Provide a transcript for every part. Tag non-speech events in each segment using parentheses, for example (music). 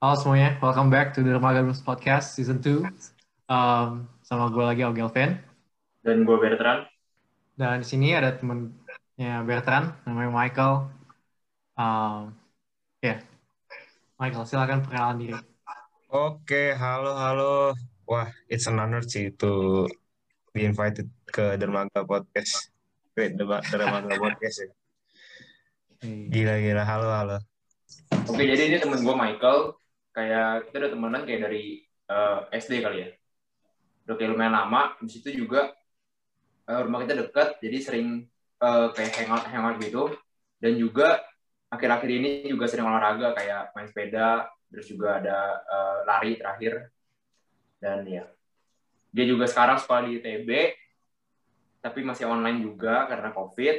Halo semuanya, welcome back to the Dermaga Rooms Podcast Season 2. Um, sama gue lagi, Ogelvin. Dan gue Bertrand. Dan di sini ada temennya Bertrand, namanya Michael. Um, ya, yeah. Michael, silakan perkenalan diri. Oke, halo, halo. Wah, it's an honor sih to be invited ke Dermaga Podcast. Wait, Dermaga Podcast ya. Gila-gila, halo, halo. Oke, jadi ini temen gue Michael. Kayak kita udah temenan kayak dari uh, eh, SD kali ya. Udah kayak lumayan lama. Di situ juga uh, rumah kita dekat, jadi sering uh, kayak hangout hangout gitu. Dan juga akhir-akhir ini juga sering olahraga kayak main sepeda, terus juga ada uh, lari terakhir. Dan ya, dia juga sekarang sekolah di ITB, tapi masih online juga karena COVID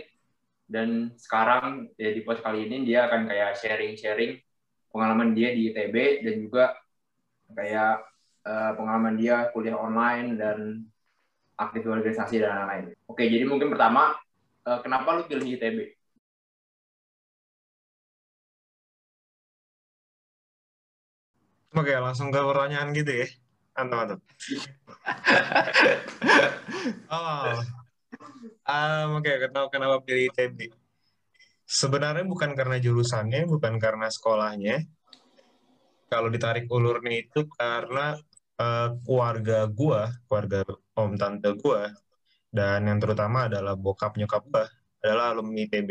dan sekarang ya, di post kali ini dia akan kayak sharing-sharing pengalaman dia di ITB dan juga kayak uh, pengalaman dia kuliah online dan aktif organisasi dan lain-lain. Oke, jadi mungkin pertama uh, kenapa lu pilih ITB? Oke, langsung ke pertanyaan gitu ya. Mantap, mantap. (laughs) oh, Um, Oke, okay, kenapa pilih ITB? Sebenarnya bukan karena jurusannya, bukan karena sekolahnya. Kalau ditarik ulurnya itu karena uh, keluarga gua, keluarga om tante gua, dan yang terutama adalah bokap nyokap gua adalah alumni ITB.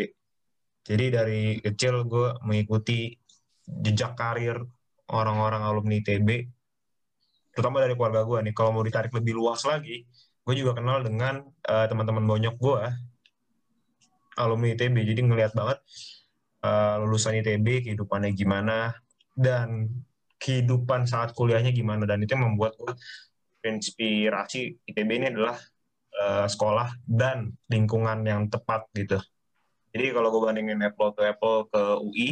Jadi dari kecil gue mengikuti jejak karir orang-orang alumni ITB, terutama dari keluarga gue nih. Kalau mau ditarik lebih luas lagi, gue juga kenal dengan uh, teman-teman bonyok gue alumni ITB jadi ngelihat banget uh, lulusan ITB kehidupannya gimana dan kehidupan saat kuliahnya gimana. Dan itu yang membuat gue inspirasi ITB ini adalah uh, sekolah dan lingkungan yang tepat gitu. Jadi kalau gue bandingin Apple to Apple ke UI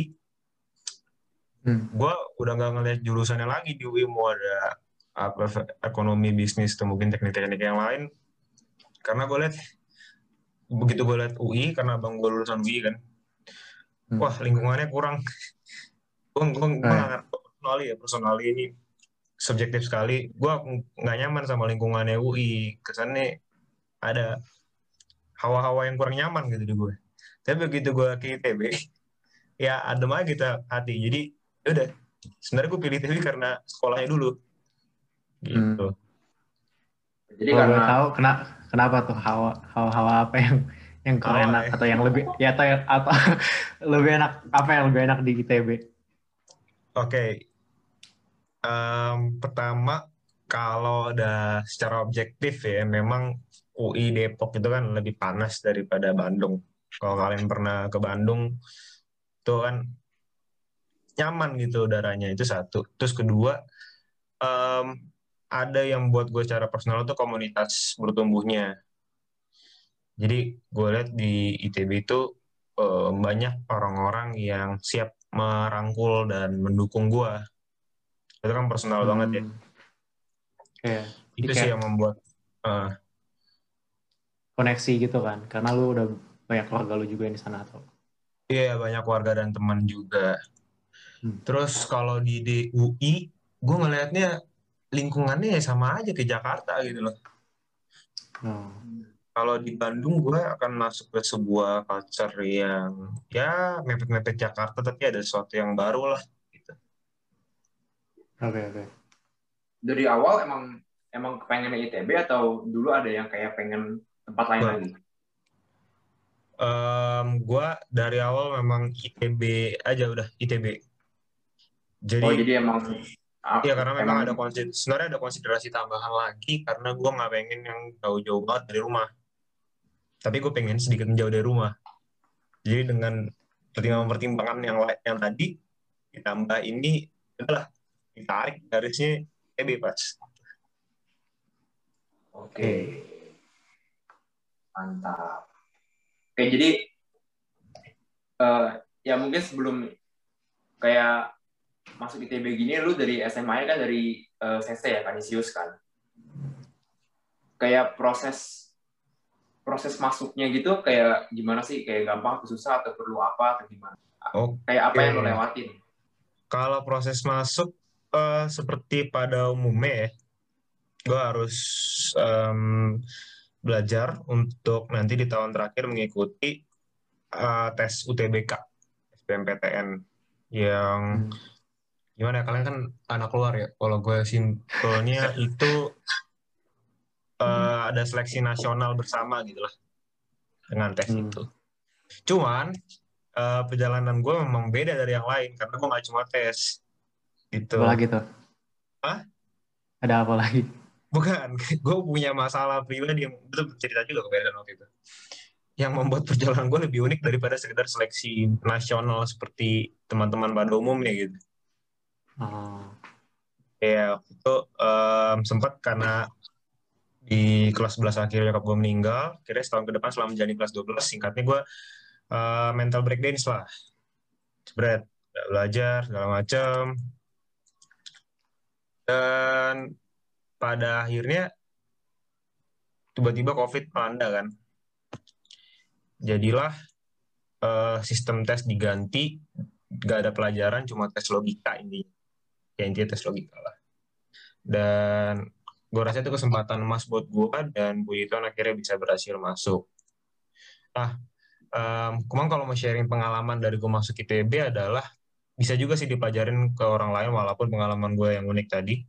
hmm. gue udah nggak ngeliat jurusannya lagi di UI mau ada apa ekonomi bisnis atau mungkin teknik-teknik yang lain. Karena gue lihat begitu gue lihat UI karena bang gue lulusan UI kan. Hmm. wah lingkungannya kurang. Gue gue personali ya personali ini. Subjektif sekali. Gue nggak nyaman sama lingkungannya UI kesannya ada hawa-hawa yang kurang nyaman gitu di gue tapi begitu gue ke ITB (laughs) ya adem aja gitu hati. Jadi ya udah. Sebenarnya gue pilih ITB karena sekolahnya dulu. Gitu. Hmm. Jadi karena tahu kena, kenapa tuh hawa hawa hawa apa yang yang kurang enak ya. atau yang lebih ya atau yang, atau (laughs) lebih enak apa yang lebih enak di ITB? Oke. Okay. Um, pertama kalau udah secara objektif ya memang UI Depok itu kan lebih panas daripada Bandung. Kalau kalian pernah ke Bandung itu kan nyaman gitu udaranya itu satu. Terus kedua um, ada yang buat gue secara personal itu komunitas bertumbuhnya. Jadi gue lihat di ITB itu uh, banyak orang-orang yang siap merangkul dan mendukung gue. Itu kan personal hmm. banget ya. Yeah. Itu sih yang membuat uh, koneksi gitu kan, karena lu udah banyak keluarga lu juga di sana atau? Iya yeah, banyak keluarga dan teman juga. Hmm. Terus kalau di DUI, gue ngelihatnya lingkungannya ya sama aja ke Jakarta gitu loh. Hmm. Kalau di Bandung gue akan masuk ke sebuah culture yang ya mepet-mepet Jakarta tapi ada sesuatu yang baru lah gitu. Oke okay, oke. Okay. Dari awal emang emang pengen ITB atau dulu ada yang kayak pengen tempat lain nah. lagi? Um, gue dari awal memang ITB aja udah ITB. Jadi, oh jadi emang Iya karena memang ada konsiderasi, sebenarnya ada konsiderasi tambahan lagi karena gue nggak pengen yang jauh-jauh banget dari rumah. Tapi gue pengen sedikit menjauh dari rumah. Jadi dengan pertimbangan-pertimbangan yang yang tadi ditambah ini adalah ditarik garisnya eh bebas. Oke. Mantap. Oke, jadi uh, ya mungkin sebelum kayak masuk ITB gini lu dari SMA kan dari uh, CC ya Kanisius kan. Kayak proses proses masuknya gitu kayak gimana sih? Kayak gampang atau susah atau perlu apa atau gimana? Oh, kayak apa yang lu lewatin? Kalau proses masuk uh, seperti pada umumnya ya, gue harus um, belajar untuk nanti di tahun terakhir mengikuti uh, tes UTBK SBMPTN yang hmm. Gimana ya kalian kan anak luar ya? Kalau gue simpelnya (laughs) itu uh, ada seleksi nasional bersama gitu lah dengan tes hmm. itu. Cuman uh, perjalanan gue memang beda dari yang lain karena gue gak cuma tes gitu. Apa lagi tuh? Hah? ada apa lagi? Bukan (laughs) gue punya masalah pribadi yang itu cerita juga ke waktu itu. Yang membuat perjalanan gue lebih unik daripada sekedar seleksi nasional seperti teman-teman pada umumnya gitu oh. ya itu um, sempat karena di kelas 11 akhir nyokap gue meninggal kira setahun ke depan selama menjalani kelas 12 singkatnya gue uh, mental breakdown lah spread belajar segala macam dan pada akhirnya tiba-tiba COVID melanda kan. Jadilah uh, sistem tes diganti, gak ada pelajaran, cuma tes logika ini. Ya intinya tes logika lah. Dan gue rasa itu kesempatan emas buat gue dan Bu Iton akhirnya bisa berhasil masuk. Nah, um, kumang kalau mau sharing pengalaman dari gue masuk ITB adalah bisa juga sih dipelajarin ke orang lain walaupun pengalaman gue yang unik tadi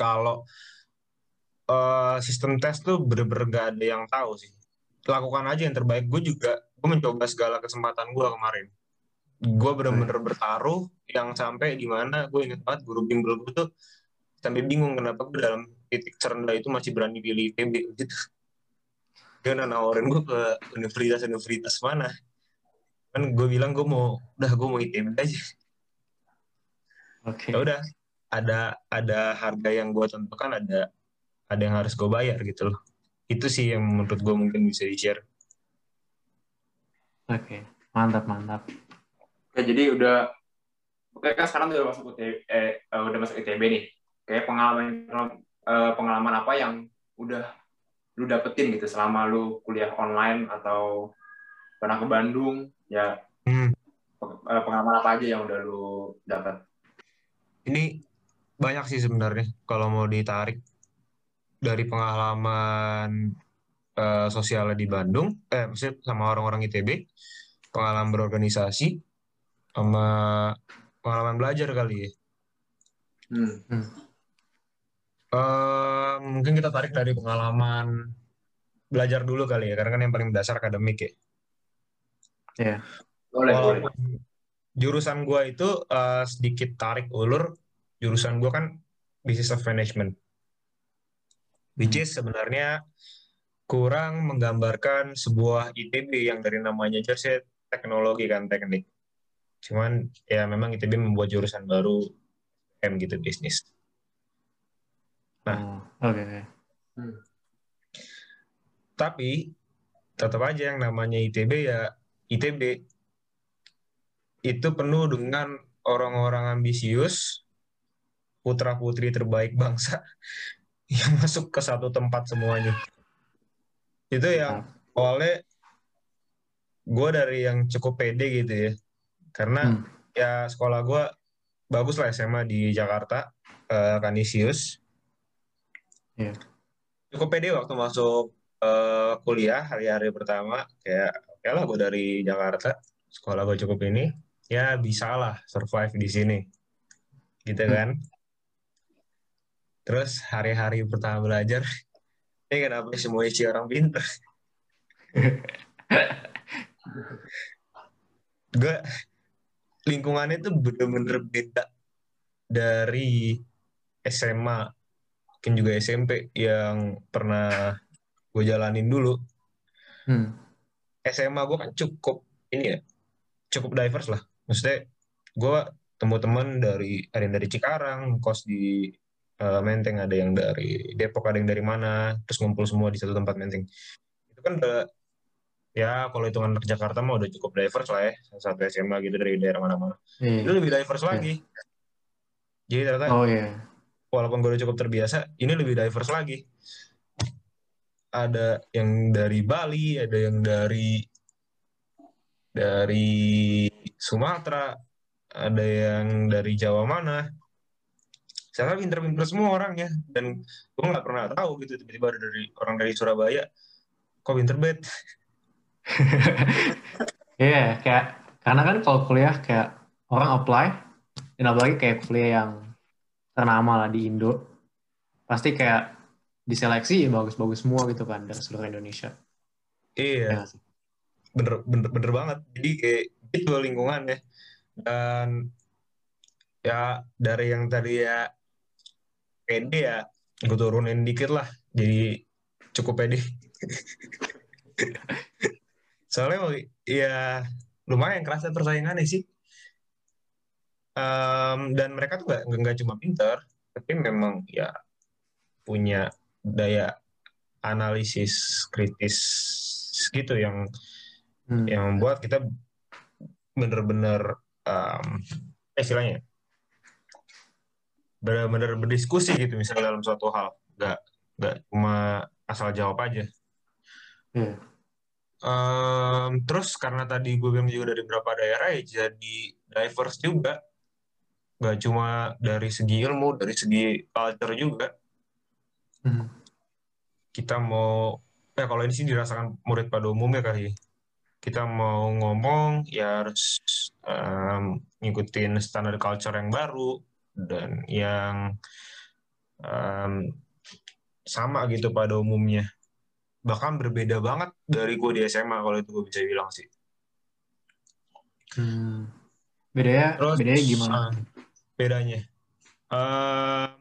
kalau uh, sistem tes tuh bener-bener gak ada yang tahu sih. Lakukan aja yang terbaik. Gue juga, gue mencoba segala kesempatan gue kemarin. Gue bener-bener bertaruh yang sampai di mana gue inget banget guru bimbel gue tuh sampai bingung kenapa gue dalam titik terendah itu masih berani pilih ITB gitu. Dia nawarin gue ke universitas-universitas mana. Kan gue bilang gue mau, udah gue mau ITB aja. Oke. Okay. Ya udah, ada ada harga yang gue tentukan ada ada yang harus gue bayar gitu loh itu sih yang menurut gue mungkin bisa di share oke okay. mantap mantap oke jadi udah oke kan sekarang udah masuk UTB, eh, eh udah masuk ITB nih. Kayak pengalaman eh, pengalaman apa yang udah lu dapetin gitu selama lu kuliah online atau pernah ke Bandung? Ya hmm. Eh, pengalaman apa aja yang udah lu dapat? Ini banyak sih sebenarnya kalau mau ditarik dari pengalaman uh, sosialnya di Bandung, eh maksudnya sama orang-orang ITB, pengalaman berorganisasi, sama pengalaman belajar kali ya. Hmm. Hmm. Uh, mungkin kita tarik dari pengalaman belajar dulu kali ya, karena kan yang paling dasar akademik ya. Ya. Yeah. Boleh, boleh. Jurusan gua itu uh, sedikit tarik ulur jurusan gue kan business of management which is sebenarnya kurang menggambarkan sebuah ITB yang dari namanya aja teknologi kan teknik cuman ya memang ITB membuat jurusan baru M gitu bisnis. Nah. Oh, oke okay. hmm. tapi tetap aja yang namanya ITB ya ITB itu penuh dengan orang-orang ambisius putra putri terbaik bangsa (laughs) yang masuk ke satu tempat semuanya. Itu yang awalnya gue dari yang cukup pede gitu ya karena hmm. ya sekolah gue bagus lah SMA di Jakarta uh, Kanisius yeah. cukup pede waktu masuk uh, kuliah hari-hari pertama kayak ya lah gue dari Jakarta sekolah gue cukup ini ya bisa lah survive di sini gitu hmm. kan Terus hari-hari pertama belajar, ini (laughs) kenapa semua isi orang pintar? (laughs) gue lingkungannya tuh bener-bener beda dari SMA, mungkin juga SMP yang pernah gue jalanin dulu. Hmm. SMA gue kan cukup ini ya, cukup diverse lah. Maksudnya gue temu teman dari ada yang dari Cikarang, kos di uh, Menteng, ada yang dari Depok, ada yang dari mana, terus ngumpul semua di satu tempat Menteng. Itu kan udah, ya kalau hitungan anak Jakarta mah udah cukup diverse lah ya, satu SMA gitu dari daerah mana-mana. Hmm. Itu lebih diverse yeah. lagi. Jadi ternyata, oh, yeah. walaupun gue udah cukup terbiasa, ini lebih diverse lagi. Ada yang dari Bali, ada yang dari dari Sumatera, ada yang dari Jawa mana, saya pinter-pinter semua orang ya dan gue nggak pernah tahu gitu tiba-tiba ada dari orang dari Surabaya kok pinter bet (laughs) (laughs) Iya, yeah, kayak karena kan kalau kuliah kayak orang apply dan apalagi kayak kuliah yang ternama lah di Indo, pasti kayak diseleksi bagus-bagus semua gitu kan dari seluruh Indonesia. Iya. Ya, bener, bener, bener banget. Jadi kayak itu lingkungan ya. Dan ya dari yang tadi ya pede ya gue turunin dikit lah jadi cukup pede (laughs) soalnya ya lumayan kerasa persaingannya sih um, dan mereka tuh gak, nggak cuma pinter tapi memang ya punya daya analisis kritis gitu yang hmm. yang membuat kita bener-bener um, istilahnya benar-benar berdiskusi gitu misalnya dalam suatu hal nggak nggak cuma asal jawab aja hmm. Um, terus karena tadi gue bilang juga dari beberapa daerah ya jadi diverse juga. Nggak cuma dari segi ilmu dari segi culture juga. Hmm. kita mau ya kalau ini sih dirasakan murid pada umumnya kali. Kita mau ngomong ya harus um, ngikutin standar culture yang baru dan yang um, sama gitu pada umumnya bahkan berbeda banget dari gue di SMA kalau itu gue bisa bilang sih. Hmm. bedanya Terus, bedanya gimana? uh, bedanya. Um,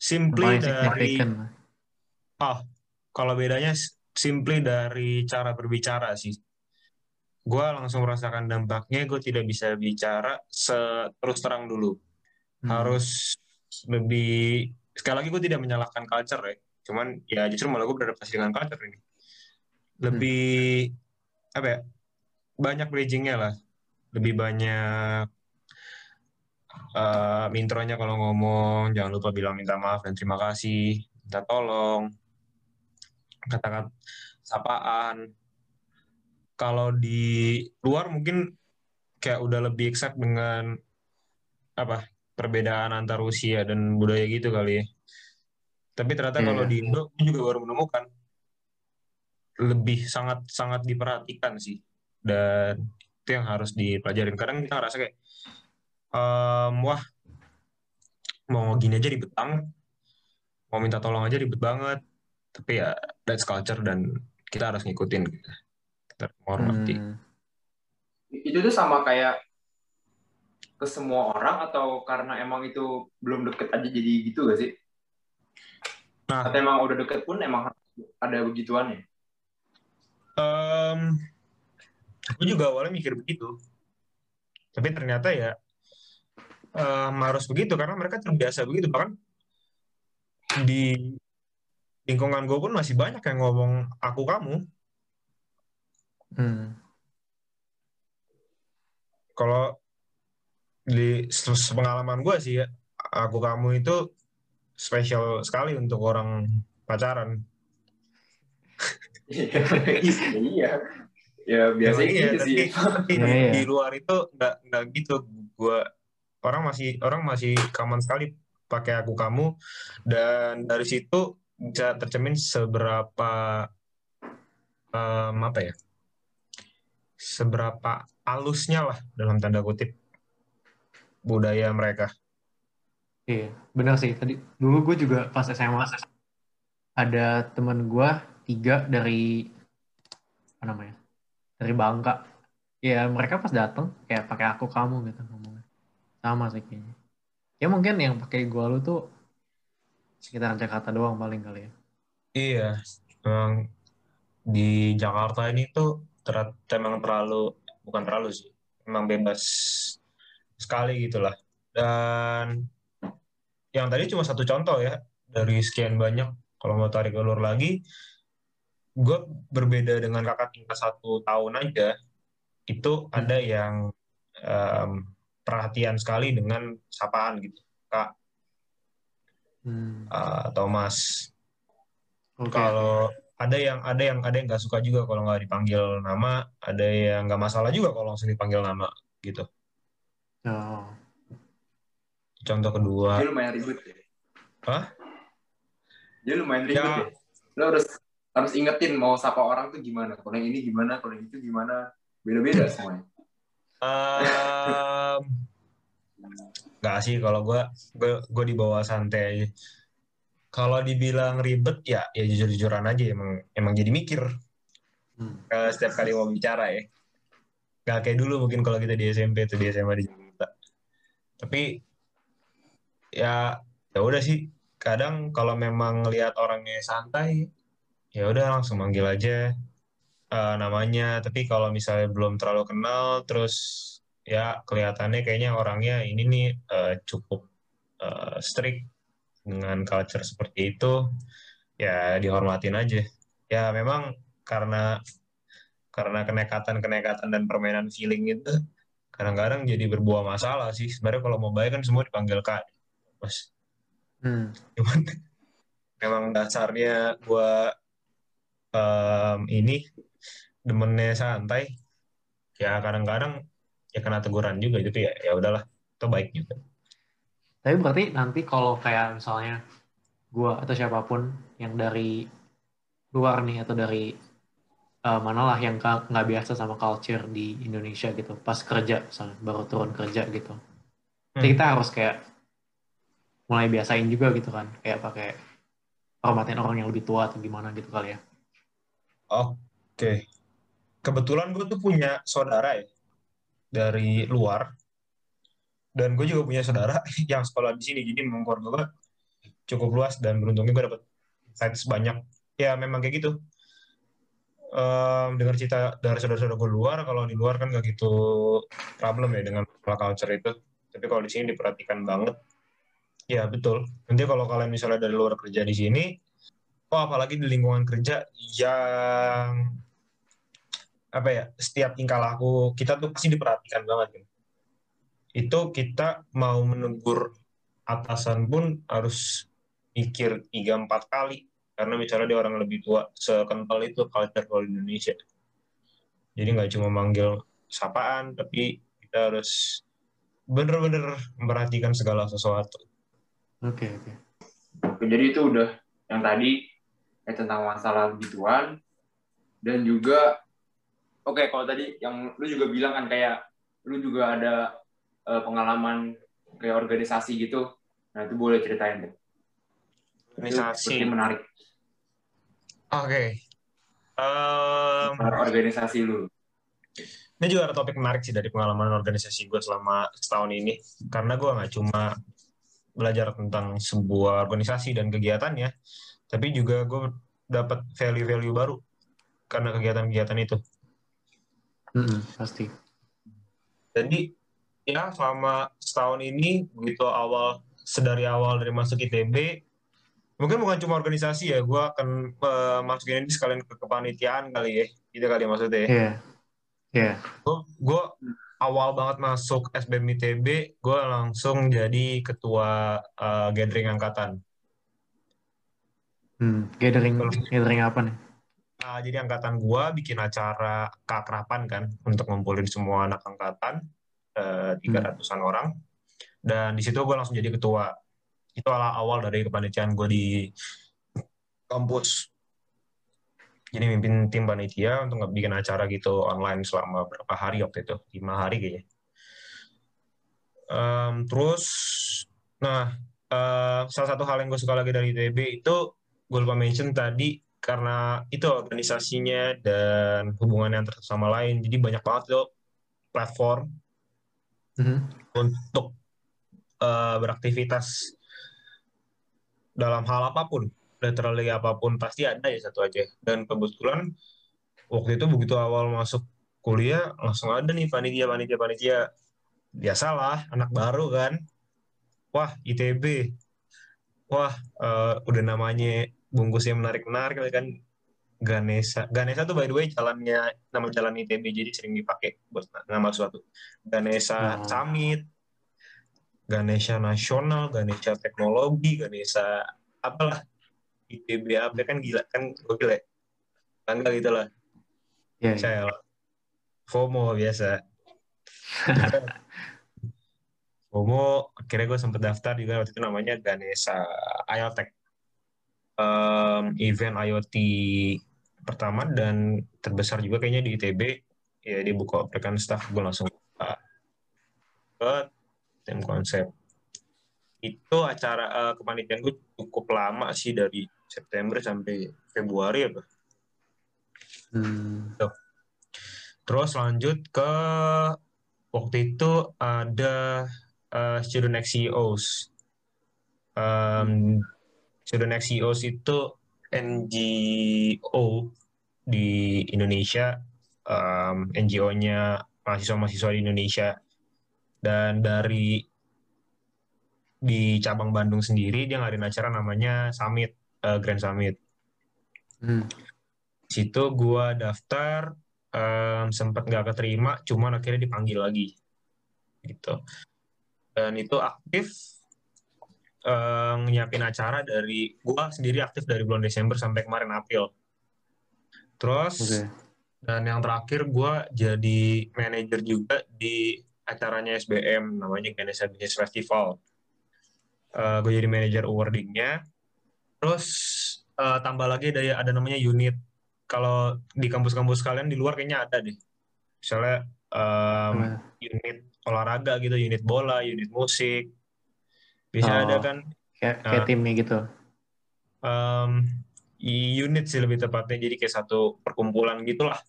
simply dari oh kalau bedanya simply dari cara berbicara sih. Gue langsung merasakan dampaknya gue tidak bisa bicara terus terang dulu. Hmm. harus lebih sekali lagi gue tidak menyalahkan culture ya cuman ya justru malah gue beradaptasi dengan culture ini lebih hmm. apa ya banyak bridgingnya lah lebih banyak uh, intronya kalau ngomong jangan lupa bilang minta maaf dan terima kasih minta tolong kata-kata sapaan kalau di luar mungkin kayak udah lebih exact dengan apa perbedaan antar usia dan budaya gitu kali ya. Tapi ternyata yeah. kalau di Indo juga baru menemukan lebih sangat sangat diperhatikan sih dan itu yang harus dipelajarin. Kadang kita ngerasa kayak um, wah mau gini aja ribet banget, mau minta tolong aja ribet banget. Tapi ya that's culture dan kita harus ngikutin gitu. Kita menghormati. Hmm. Itu tuh sama kayak ke semua orang atau karena emang itu belum deket aja jadi gitu gak sih? Nah, atau emang udah deket pun emang ada begituannya? Um, aku juga awalnya mikir begitu, tapi ternyata ya um, harus begitu karena mereka terbiasa begitu bahkan di lingkungan gue pun masih banyak yang ngomong aku kamu. Hmm. Kalau di pengalaman gue sih ya aku kamu itu spesial sekali untuk orang pacaran. (laughs) Iya ya biasa iya, gitu sih. tapi, tapi iya. di luar itu nggak nggak gitu. Gue orang masih orang masih common sekali pakai aku kamu. Dan dari situ bisa tercermin seberapa um, apa ya? Seberapa alusnya lah dalam tanda kutip budaya mereka. Iya, benar sih. Tadi dulu gue juga pas SMA ada teman gue tiga dari apa namanya dari Bangka. Ya mereka pas datang kayak pakai aku kamu gitu ngomongnya. Sama sih kayaknya. Ya mungkin yang pakai gue lu tuh sekitar Jakarta doang paling kali ya. Iya, memang di Jakarta ini tuh ter memang terlalu bukan terlalu sih, memang bebas sekali gitulah. Dan yang tadi cuma satu contoh ya dari sekian banyak. Kalau mau tarik ulur lagi, gue berbeda dengan kakak tingkat satu tahun aja. Itu hmm. ada yang um, perhatian sekali dengan sapaan gitu, kak hmm. uh, atau mas. Okay. Kalau ada yang ada yang ada yang nggak suka juga kalau nggak dipanggil nama, ada yang nggak masalah juga kalau langsung dipanggil nama gitu. Oh. Contoh kedua Dia lumayan ribet ya. Hah? Dia lumayan ribet Ya. ya. Lo harus harus ingetin mau sapa orang tuh gimana. Kalau yang ini gimana, kalau yang itu gimana. Beda-beda semuanya. Ehm, nggak sih kalau gue gue gue di bawah santai aja. Kalau dibilang ribet ya ya jujur-jujuran aja emang emang jadi mikir Hmm. eh, setiap kali mau bicara ya. Gak kayak dulu mungkin kalau kita di SMP tuh di SMA di Jakarta. Tapi ya ya udah sih kadang kalau memang ngelihat orangnya santai ya udah langsung manggil aja eh, namanya. Tapi kalau misalnya belum terlalu kenal terus ya kelihatannya kayaknya orangnya ini nih eh, cukup eh, strict dengan culture seperti itu ya dihormatin aja. Ya memang karena karena kenekatan-kenekatan dan permainan feeling itu kadang-kadang jadi berbuah masalah sih. Sebenarnya kalau mau baik kan semua dipanggil Kak. Mas, Hmm. cuman memang dasarnya gua em, ini demennya santai. Ya kadang-kadang ya kena teguran juga gitu ya. Ya udahlah, itu baik juga. Tapi berarti nanti kalau kayak misalnya gua atau siapa pun yang dari luar nih atau dari eh, manalah yang nggak biasa sama culture di Indonesia gitu, pas kerja misalnya baru turun kerja gitu, Jadi Hmm. kita harus kayak mulai biasain juga gitu kan, kayak pakai hormatin orang yang lebih tua atau gimana gitu kali ya. Oke. Kebetulan gue tuh punya saudara ya dari luar. Dan gue juga punya saudara (laughs) yang sekolah di sini. Jadi memang keluarga cukup luas dan beruntungnya gue dapet insight sebanyak ya memang kayak gitu. Em, dengar cerita dari saudara-saudara gue luar kalau di luar kan gak gitu problem ya dengan culture itu. Tapi kalau di sini diperhatikan banget ya betul. Nanti kalau kalian misalnya dari luar kerja di sini oh apalagi di lingkungan kerja yang apa ya setiap tingkah laku kita tuh pasti diperhatikan banget kan itu kita mau menegur atasan pun harus mikir tiga empat kali karena misalnya dia orang lebih tua sekental itu culture kalau Indonesia. Jadi nggak cuma manggil sapaan tapi kita harus bener-bener memperhatikan segala sesuatu Oke oke. Oke, jadi itu udah yang tadi eh, tentang masalah gituan dan juga oke kalau tadi yang lu juga bilang kan kayak lu juga ada eh, pengalaman kayak organisasi gitu. Nah itu boleh ceritain deh. Itu organisasi seperti menarik. Oke. Em, Menarik organisasi lu. Ini juga ada topik menarik sih dari pengalaman organisasi gue selama setahun ini. Karena gue nggak cuma belajar tentang sebuah organisasi dan kegiatannya, tapi juga gue dapat value-value baru karena kegiatan-kegiatan itu. Mm-mm, pasti. Jadi ya selama setahun ini begitu awal sedari awal dari masuk ITB mungkin bukan cuma organisasi ya gue akan eh, masukin ini sekalian ke kepanitiaan kali ya gitu kali maksudnya ya Iya. Iya. gue awal banget masuk SBM ITB, gue langsung jadi ketua eh, gathering angkatan. Hmm. Gathering gathering apa nih? Ah, jadi angkatan gue bikin acara keakraban kan untuk ngumpulin semua anak angkatan tiga ratusan orang. Dan di situ gue langsung jadi ketua. Itu awal awal dari kepanitiaan gue di kampus. Jadi mimpin tim panitia untuk bikin acara gitu online selama berapa hari waktu itu, lima hari kayaknya. Em, terus, nah eh, salah satu hal yang gue suka lagi dari ITB itu gue lupa mention tadi karena itu organisasinya dan hubungan yang satu sama lain. Jadi banyak banget tuh platform Mhm. untuk eh, beraktivitas dalam hal apa pun, literally apa pun pasti ada ya satu aja. Dan kebetulan waktu itu begitu awal masuk kuliah langsung ada nih panitia panitia panitia. Biasalah anak baru kan. Wah ITB wah eh, udah namanya bungkusnya menarik menarik kan. Ganesha Ganesha tuh by the way jalannya nama jalan ITB jadi sering dipakai buat nama suatu Ganesha Oh. Summit Ganesha Nasional Ganesha Teknologi Ganesha apalah ITB apa kan gila kan gokil ya. Tanggal gitu lah. Iya. iya. saya FOMO biasa. (laughs) FOMO akhirnya gue sempet daftar juga waktu itu namanya Ganesha IoTech um, event IoT pertama dan terbesar juga kayaknya di ITB ya dia buka oprekan staff gue langsung buka. Ke tim konsep. Itu acara uh, kepanitiaan gue cukup lama sih dari September sampai Februari apa Hmm. Terus lanjut ke waktu itu ada uh, Student CEOs. Um, Student CEOs itu NGO di Indonesia, um, NGO-nya mahasiswa-mahasiswa di Indonesia. Dan dari di cabang Bandung sendiri dia ngadain acara namanya Summit, uh, Grand Summit. Hmm. situ gua daftar um, sempat nggak keterima cuman akhirnya dipanggil lagi gitu dan itu aktif um, nyiapin acara dari gua sendiri aktif dari bulan Desember sampai kemarin April terus Oke. dan yang terakhir gua jadi manajer juga di acaranya SBM namanya Ganesha Business Festival uh, gue jadi manajer awardingnya terus uh, tambah lagi ada ada namanya unit kalau di kampus-kampus kalian di luar kayaknya ada deh. Misalnya um, unit olahraga gitu, unit bola, unit musik. Bisa Oh. ada kan Kayak, kayak Ah. timnya gitu. um, unit sih lebih tepatnya jadi kayak satu perkumpulan gitulah.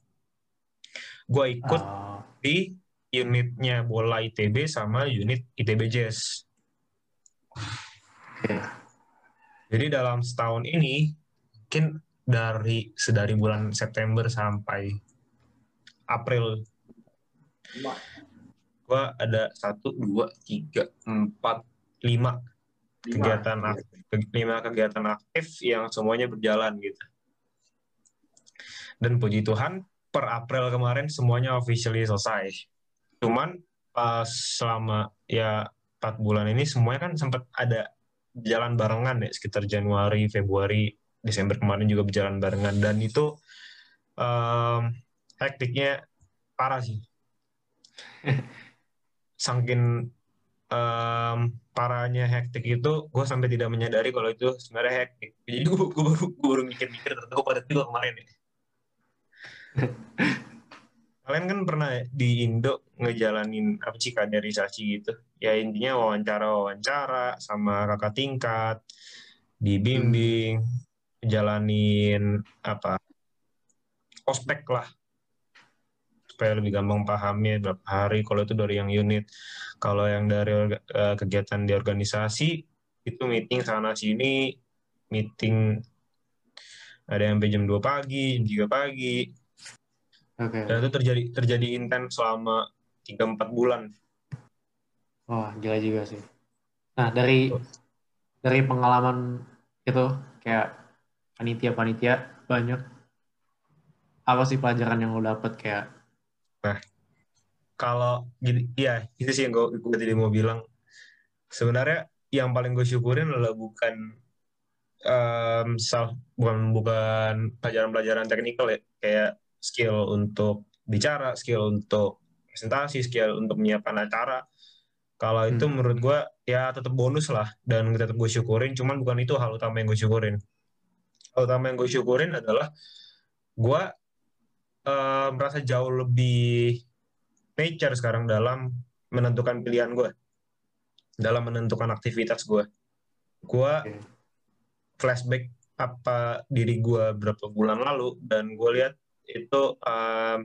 Gue ikut Oh. di unitnya bola ITB sama unit ITB Jazz. Oke. Jadi dalam setahun ini mungkin dari sedari bulan September sampai April. Gua ada satu dua tiga empat Lima. kegiatan aktif lima kegiatan aktif yang semuanya berjalan gitu. Dan puji Tuhan per April kemarin semuanya officially selesai. Cuman pas selama ya empat bulan ini semuanya kan sempat ada jalan barengan ya sekitar Januari Februari Desember kemarin juga berjalan barengan. Dan itu em, hektiknya parah sih. (laughs) Sangkin em, parahnya hektik itu gue sampai tidak menyadari kalau itu sebenarnya hektik. Jadi gue, baru gue baru mikir-mikir ternyata gue padat juga kemarin ya. (laughs) Kalian kan pernah di Indo ngejalanin apa sih kaderisasi gitu ya intinya wawancara wawancara sama kakak tingkat dibimbing jalanin apa ospek lah. Supaya lebih gampang pahamnya berapa hari. Kalau itu dari yang unit. Kalau yang dari eh, kegiatan di organisasi itu meeting sana sini. Meeting ada yang sampai jam 2 pagi jam 3 pagi. Oke. dan itu terjadi terjadi intens selama 3-4 bulan Wah, gila juga sih. Nah, dari dari pengalaman itu kayak panitia-panitia banyak apa sih pelajaran yang lo dapet? Kayak kalau gini ya itu sih yang gue, gue tadi mau bilang. Sebenarnya yang paling gue syukurin adalah bukan em, sal- bukan bukan pelajaran-pelajaran teknikal ya. Kayak skill untuk bicara skill untuk presentasi skill untuk menyiapkan acara kalau itu Hmm. menurut gue ya tetap bonus lah. Dan tetap gue syukurin cuman bukan itu hal utama yang gue syukurin. Hal utama yang gue syukurin adalah gue eh, merasa jauh lebih nature sekarang dalam menentukan pilihan gue dalam menentukan aktivitas gue gue flashback apa diri gue berapa bulan lalu dan gue lihat itu um,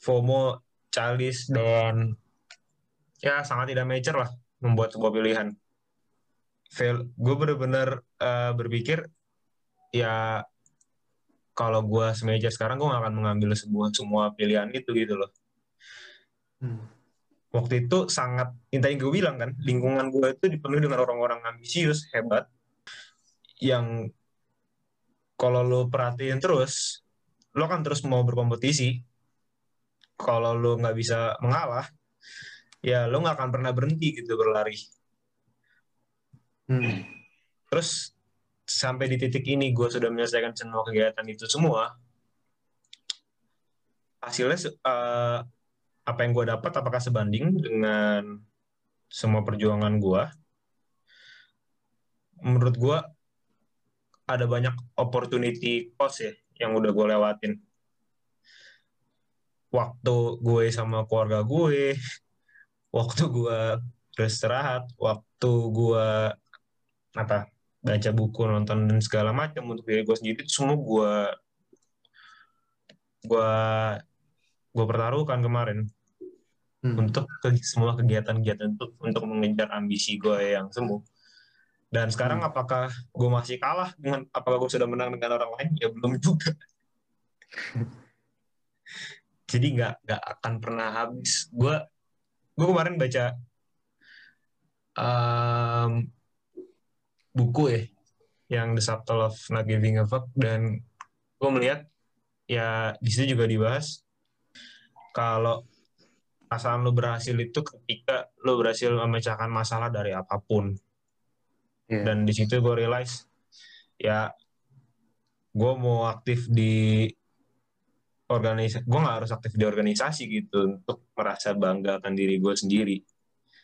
FOMO childish dan ya sangat tidak mature lah membuat sebuah pilihan. Fail gue bener-bener uh, berpikir ya kalau gue semeja sekarang gue gak akan mengambil sebuah semua pilihan itu gitu loh. Hmm, waktu itu sangat yang tadi gue bilang kan lingkungan gue itu dipenuhi dengan orang-orang ambisius hebat yang kalau lo perhatiin terus lo kan terus mau berkompetisi. Kalau lo nggak bisa mengalah ya lo nggak akan pernah berhenti gitu berlari. Hmm, terus sampai di titik ini gue sudah menyelesaikan semua kegiatan itu semua hasilnya eh, apa yang gue dapat apakah sebanding dengan semua perjuangan gue, menurut gue ada banyak opportunity cost ya yang udah gue lewatin. Waktu gue sama keluarga gue, waktu gue beristirahat, waktu gue apa baca buku, nonton dan segala macam untuk diri gue sendiri itu semua gue gue gue pertaruhkan kemarin Hmm. untuk ke semua kegiatan-kegiatan itu untuk mengejar ambisi gue yang semu. Dan sekarang Hmm. apakah gue masih kalah dengan apakah gue sudah menang dengan orang lain? Ya belum juga. (laughs) Jadi nggak nggak akan pernah habis. Gue gue kemarin baca um, buku ya yang The Subtle of Not Giving a Fuck dan gue melihat ya di situ juga dibahas kalau perasaan lo berhasil itu ketika lo berhasil memecahkan masalah dari apa pun Iya. dan di situ gue realize ya gue mau aktif di organisasi gue nggak harus aktif di organisasi gitu untuk merasa bangga akan diri gue sendiri.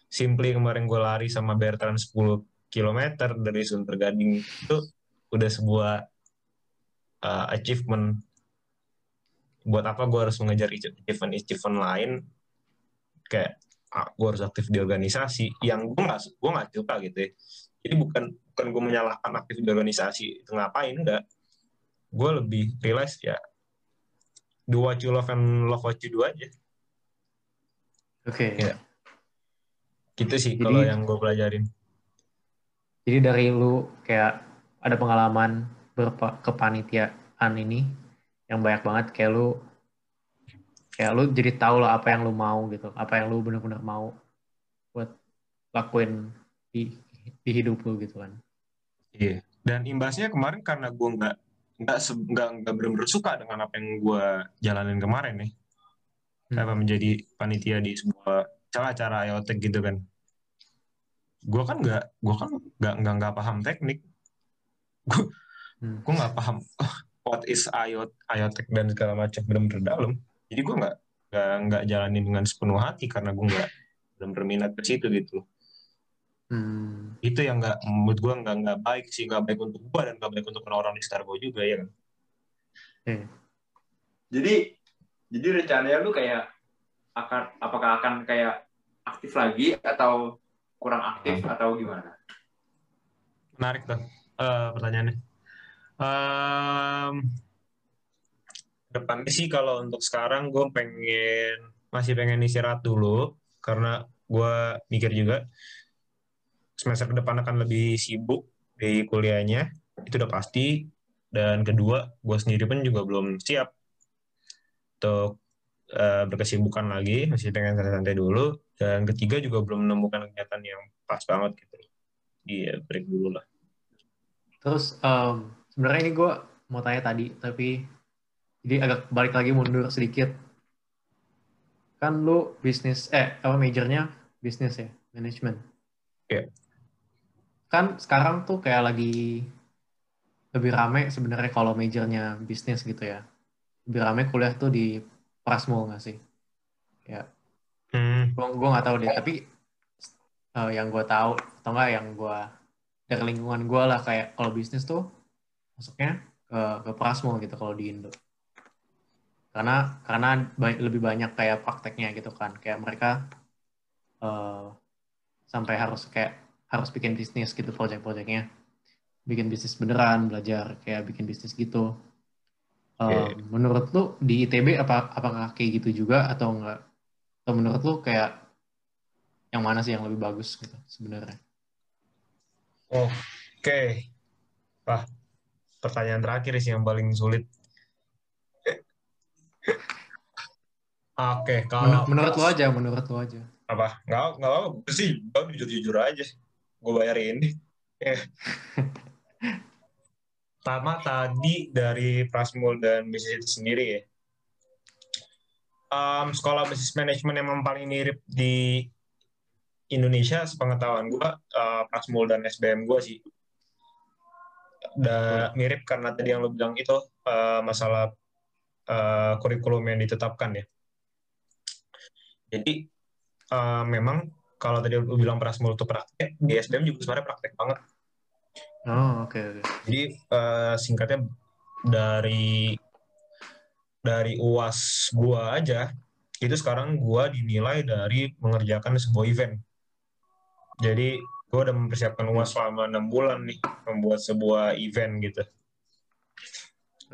Simply kemarin gue lari sama Bertrand 10 km dari Sunter Gading itu udah sebuah uh, achievement. Buat apa gue harus mengejar achievement-achievement lain? Kayak ah, gue harus aktif di organisasi yang gue nggak gue nggak suka gitu ya. Jadi bukan bukan gue menyalahkan aktif di organisasi. Itu ngapain? Enggak gue lebih realize ya do what you love and love what you do aja Oke. Iya. gitu sih Jadi- kalau yang gue pelajarin Jadi dari lu kayak ada pengalaman berkepanitiaan ini yang banyak banget kayak lu kayak lu jadi tahu lah apa yang lu mau gitu, apa yang lu benar-benar mau buat lakuin di di hidup lu gitu kan. Iya. Dan imbasnya kemarin karena gue nggak nggak nggak nggak benar-benar suka dengan apa yang gue jalanin kemarin nih. Hmm. Apa menjadi panitia di sebuah acara-acara IoTech gitu kan. Gue kan nggak gue kan nggak nggak nggak paham teknik. Gue Hmm. gue nggak paham oh, what is IoT, IoTech dan segala macam benar-benar dalam. Jadi gue nggak nggak nggak jalanin dengan sepenuh hati karena gue nggak belum berminat ke situ gitu. Hmm. Itu yang nggak menurut gue nggak nggak baik sih nggak baik untuk gue dan nggak baik untuk orang-orang di sekitar gue juga ya kan. Jadi jadi rencananya lu kayak akan apakah akan kayak aktif lagi atau kurang aktif atau gimana? Menarik tuh eh, pertanyaannya. Em, depannya sih kalau untuk sekarang gue pengen masih pengen istirahat dulu karena gue mikir juga semester ke depan akan lebih sibuk di kuliahnya itu udah pasti dan kedua gue sendiri pun juga belum siap untuk eh, berkesibukan lagi masih pengen santai-santai dulu dan ketiga juga belum menemukan kegiatan yang pas banget gitu iya break dulu lah Terus em, sebenarnya ini gue mau tanya tadi, tapi jadi agak balik lagi mundur sedikit. Kan lu bisnis, eh apa majornya bisnis ya, manajemen. Iya. Kan sekarang tuh kayak lagi lebih rame sebenarnya kalau majornya bisnis gitu ya. Lebih rame kuliah tuh di Prasmul nggak sih? Ya, hmm, gua nggak tahu deh tapi eh, yang gue tahu atau enggak yang gue dari lingkungan gue lah kayak kalau bisnis tuh masuknya ke ke Prasmo gitu kalau di Indo karena karena ba- lebih banyak kayak prakteknya gitu kan kayak mereka eh, sampai harus kayak harus bikin bisnis gitu project-projectnya. Bikin bisnis beneran belajar kayak bikin bisnis gitu. Eh, Oke. menurut lu di ITB apa apakah kayak gitu juga atau enggak atau menurut lu kayak yang mana sih yang lebih bagus gitu sebenarnya? Oke. Wah, pertanyaan terakhir sih yang paling sulit. Oke Men- kalau menurut lu aja menurut lu aja. Apa? Nggak nggak apa sih gue jujur jujur aja gue bayarin. (laughs) Ini pertama tadi dari Prasmul dan bisnis itu sendiri ya. Em, sekolah bisnis manajemen yang paling mirip di Indonesia sepengetahuan gue eh, Prasmul dan SBM gue sih. Da, mirip karena tadi yang lo bilang itu eh, masalah eh, kurikulum yang ditetapkan ya. Jadi eh, memang kalau tadi lu bilang Prasmul itu praktek, di SBM juga sebenarnya praktek banget. Oh, oke oke. Jadi eh, singkatnya dari dari UAS gua aja itu sekarang gua dinilai dari mengerjakan sebuah event. Jadi gua udah mempersiapkan UAS selama enam bulan nih membuat sebuah event gitu.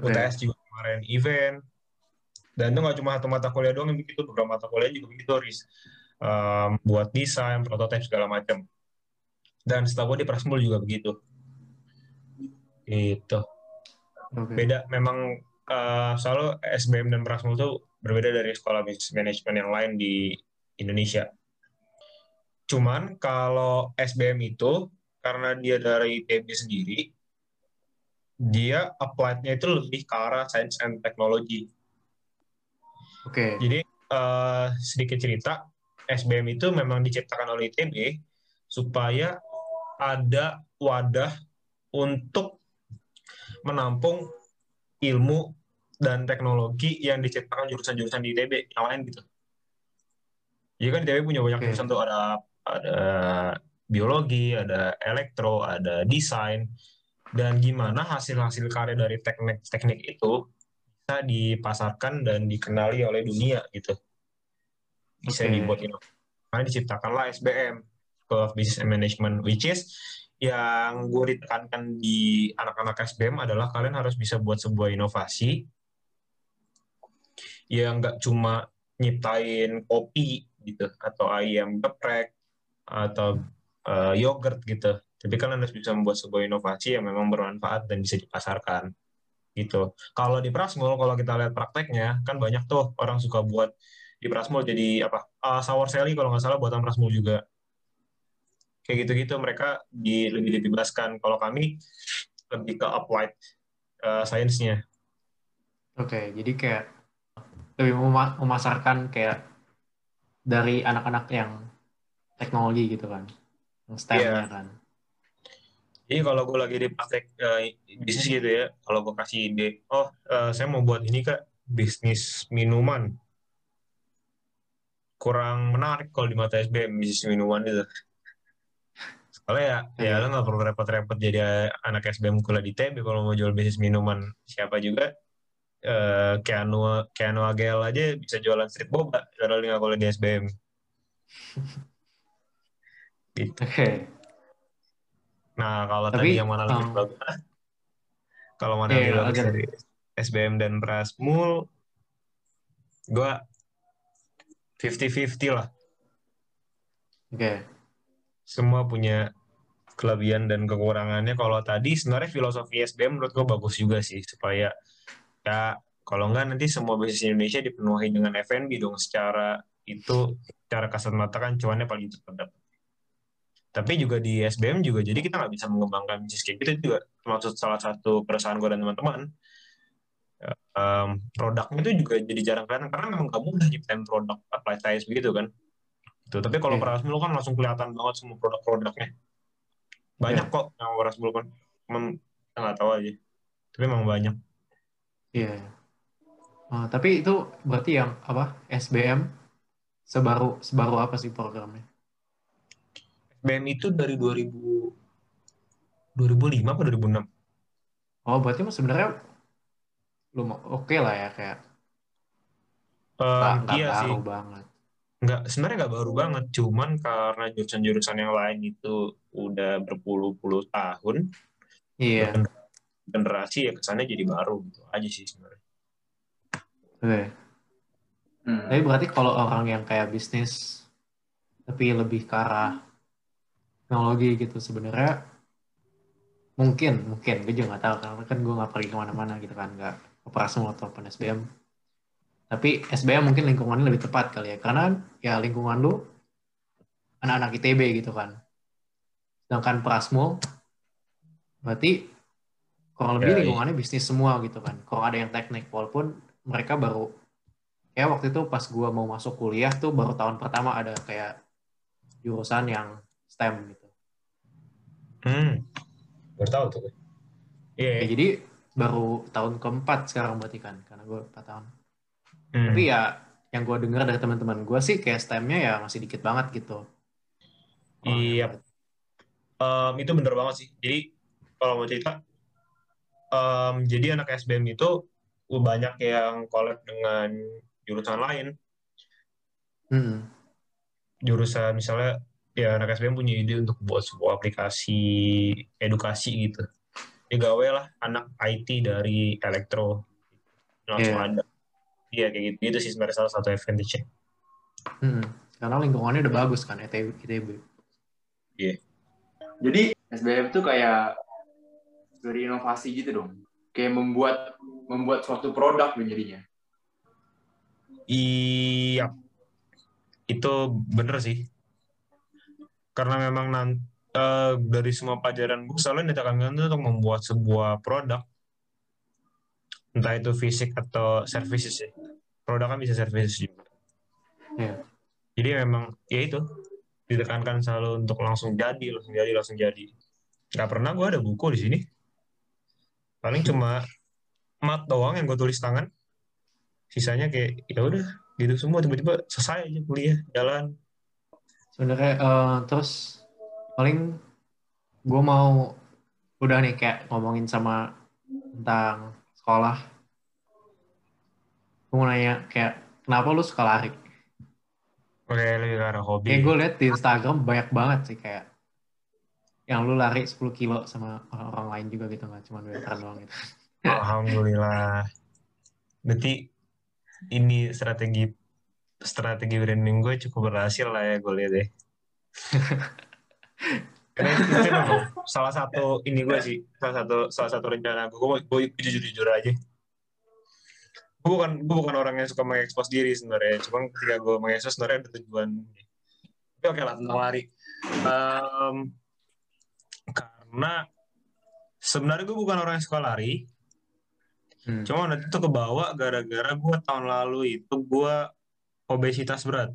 Oke. UTS juga kemarin event. Dan itu nggak cuma satu mata kuliah doang yang begitu, beberapa mata kuliah juga begitu, Riz. Um, buat desain, prototipe segala macam. Dan setahu gue di Prasmul juga begitu. Itu Oke. beda memang eh, selalu SBM dan Prasmul itu berbeda dari sekolah bisnis manajemen yang lain di Indonesia. Cuman kalau SBM itu karena dia dari ITB sendiri, dia applied-nya itu lebih ke arah science and technology. Oke. Jadi eh, sedikit cerita, SBM itu memang diciptakan oleh ITB supaya ada wadah untuk menampung ilmu dan teknologi yang diciptakan jurusan-jurusan di ITB yang lain gitu. Jadi kan ITB punya banyak jurusan tuh ada ada biologi, ada elektro, ada desain, dan gimana hasil-hasil karya dari teknik-teknik itu bisa dipasarkan dan dikenali oleh dunia gitu. Bisa Oke. dibuat inovasi. Karena diciptakanlah SBM, School of Business and Management, which is yang gue ditekankan di anak-anak SBM adalah kalian harus bisa buat sebuah inovasi yang nggak cuma nyiptain kopi gitu atau ayam geprek atau eh, yogurt gitu tapi kalian harus bisa membuat sebuah inovasi yang memang bermanfaat dan bisa dipasarkan gitu kalau di Prasmul kalau kita lihat prakteknya kan banyak tuh orang suka buat di Prasmul jadi apa? Ah, sour selly kalau nggak salah buatan Prasmul juga. Kayak gitu-gitu mereka di, lebih dibebaskan. Kalau kami lebih ke applied eh, science-nya Oke, jadi kayak lebih mema- memasarkan kayak dari anak-anak yang teknologi gitu kan, yang STEM-nya kan. Jadi kalau gue lagi di praktek eh, bisnis gitu ya, kalau gue kasih ide, oh eh, saya mau buat ini kak, bisnis minuman. Kurang menarik kalau di mata SBM, bisnis minuman itu. Soalnya ya, ya lo nggak perlu repot-repot jadi anak SBM kuliah di TB kalau mau jual bisnis minuman siapa juga. Eh, Keanu, Keanu Agel aja bisa jualan street boba, dia nggak kuliah di SBM. Gitu. Oke, Nah, kalau Tapi, tadi yang mana lebih um, bagus? Kalau mana Iya, lebih bagus dari SBM dan Prasmul, gue 50-50 lah. oke, Semua punya kelebihan dan kekurangannya. Kalau tadi sebenarnya filosofi SBM menurut gue bagus juga sih, supaya ya kalau nggak nanti semua bisnis Indonesia dipenuhi dengan F&B dong secara itu secara kasat mata kan cuannya paling cepat. Tapi juga di SBM juga, jadi kita nggak bisa mengembangkan bisnis kayak gitu juga. Termasuk salah satu perusahaan gue dan teman-teman. Em, produknya itu juga jadi jarang kelihatan karena memang nggak mudah nyiptain produk science begitu kan. Tuh, tapi kalau Iya. Prasmul kan langsung kelihatan banget semua produk-produknya. Banyak Iya. kok yang Prasmul kan. Cuman kita nggak tahu aja. Tapi memang banyak. iya. Oh, tapi itu berarti yang apa? SBM sebaru sebaru apa sih programnya? SBM itu dari 2000 2005 apa 2006? Oh, berarti sebenarnya belum oke lah ya kayak Em, nggak iya sih. baru banget. nggak sebenarnya nggak baru banget cuman karena jurusan-jurusan yang lain itu udah berpuluh-puluh tahun Iya. generasi ya kesannya jadi baru gitu aja sih sebenarnya Oke. Hmm. Tapi berarti kalau orang yang kayak bisnis tapi lebih ke arah teknologi gitu sebenarnya mungkin mungkin gue juga nggak tahu karena kan gue nggak pergi ke mana-mana gitu kan nggak Prasmul ataupun SBM tapi SBM mungkin lingkungannya lebih tepat kali ya. Karena ya lingkungan lu anak-anak ITB gitu kan. Sedangkan Prasmul berarti kurang lebih Ya, iya. lingkungannya bisnis semua gitu kan. Kalau ada yang teknik walaupun mereka baru kayak waktu itu pas gua mau masuk kuliah tuh baru tahun pertama ada kayak jurusan yang STEM gitu. hmm. Baru tahu tuh iya Ya, jadi baru tahun keempat sekarang berarti kan karena gue 4 tahun. Hmm. Tapi ya yang gue dengar dari teman-teman gue sih kayak STEM-nya ya masih dikit banget gitu. Iya. Em, itu bener banget sih. Jadi kalau mau cerita, em, jadi anak SBM itu banyak yang collab dengan jurusan lain. Hmm. Jurusan misalnya ya anak SBM punya ide untuk buat sebuah aplikasi edukasi gitu. Ya gawe lah anak IT dari elektro langsung Iya. ada. Iya kayak gitu. Itu sih sebenarnya salah satu advantage-nya. Hmm. Karena lingkungannya udah bagus kan ITB. ITB. Jadi SBM tuh kayak dari inovasi gitu dong. Kayak membuat membuat suatu produk dong jadinya. Iya, itu bener sih. Karena memang nan- eh, dari semua pelajaran gue selalu ditekankan itu untuk membuat sebuah produk, entah itu fisik atau services ya. Produk kan bisa services juga. Iya. Jadi memang ya itu ditekankan selalu untuk langsung jadi, langsung jadi, langsung jadi. Gak pernah gue ada buku di sini. Paling cuma mat doang yang gue tulis tangan. Sisanya kayak ya udah gitu semua tiba-tiba selesai aja kuliah jalan. Sebenarnya eh, terus paling gue mau udah nih kayak ngomongin sama tentang sekolah. Gue mau nanya kayak kenapa lu suka lari? Oke, lebih arah hobi. Kayak gue liat di Instagram banyak banget sih kayak yang lu lari 10 kilo sama orang-orang lain juga gitu nggak cuma veteran doang gitu. Alhamdulillah. Berarti ini strategi strategi branding gue cukup berhasil lah ya gue lihat ya. (laughs) Karena itu, memang salah satu ini gue sih, salah satu salah satu rencana gue. Gue, gue jujur jujur aja. Gue bukan gue bukan orang yang suka mengekspos diri sebenarnya. Cuma ketika gue mengekspos sebenarnya ada tujuan. Tapi oke lah tentang lari. Em, karena sebenarnya gue bukan orang yang suka lari. Hmm. Cuma nanti itu kebawa gara-gara gue tahun lalu itu gue obesitas berat.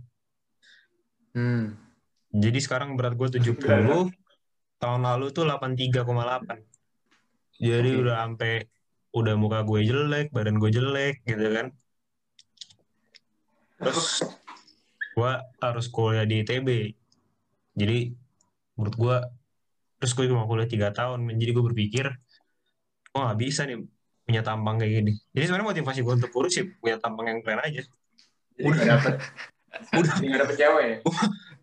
Hmm. Jadi sekarang berat gue 70, tahun lalu tuh 83,8. Jadi Oke. udah sampai udah muka gue jelek, badan gue jelek gitu kan. Terus gue harus kuliah di ITB. Jadi menurut gue terus gue cuma kuliah tiga tahun. Jadi gue berpikir, gue nggak bisa nih punya tampang kayak gini. Jadi sebenarnya motivasi gue untuk kurus sih punya tampang yang keren aja. Jadi nggak dapet Udah, nggak dapet cewek.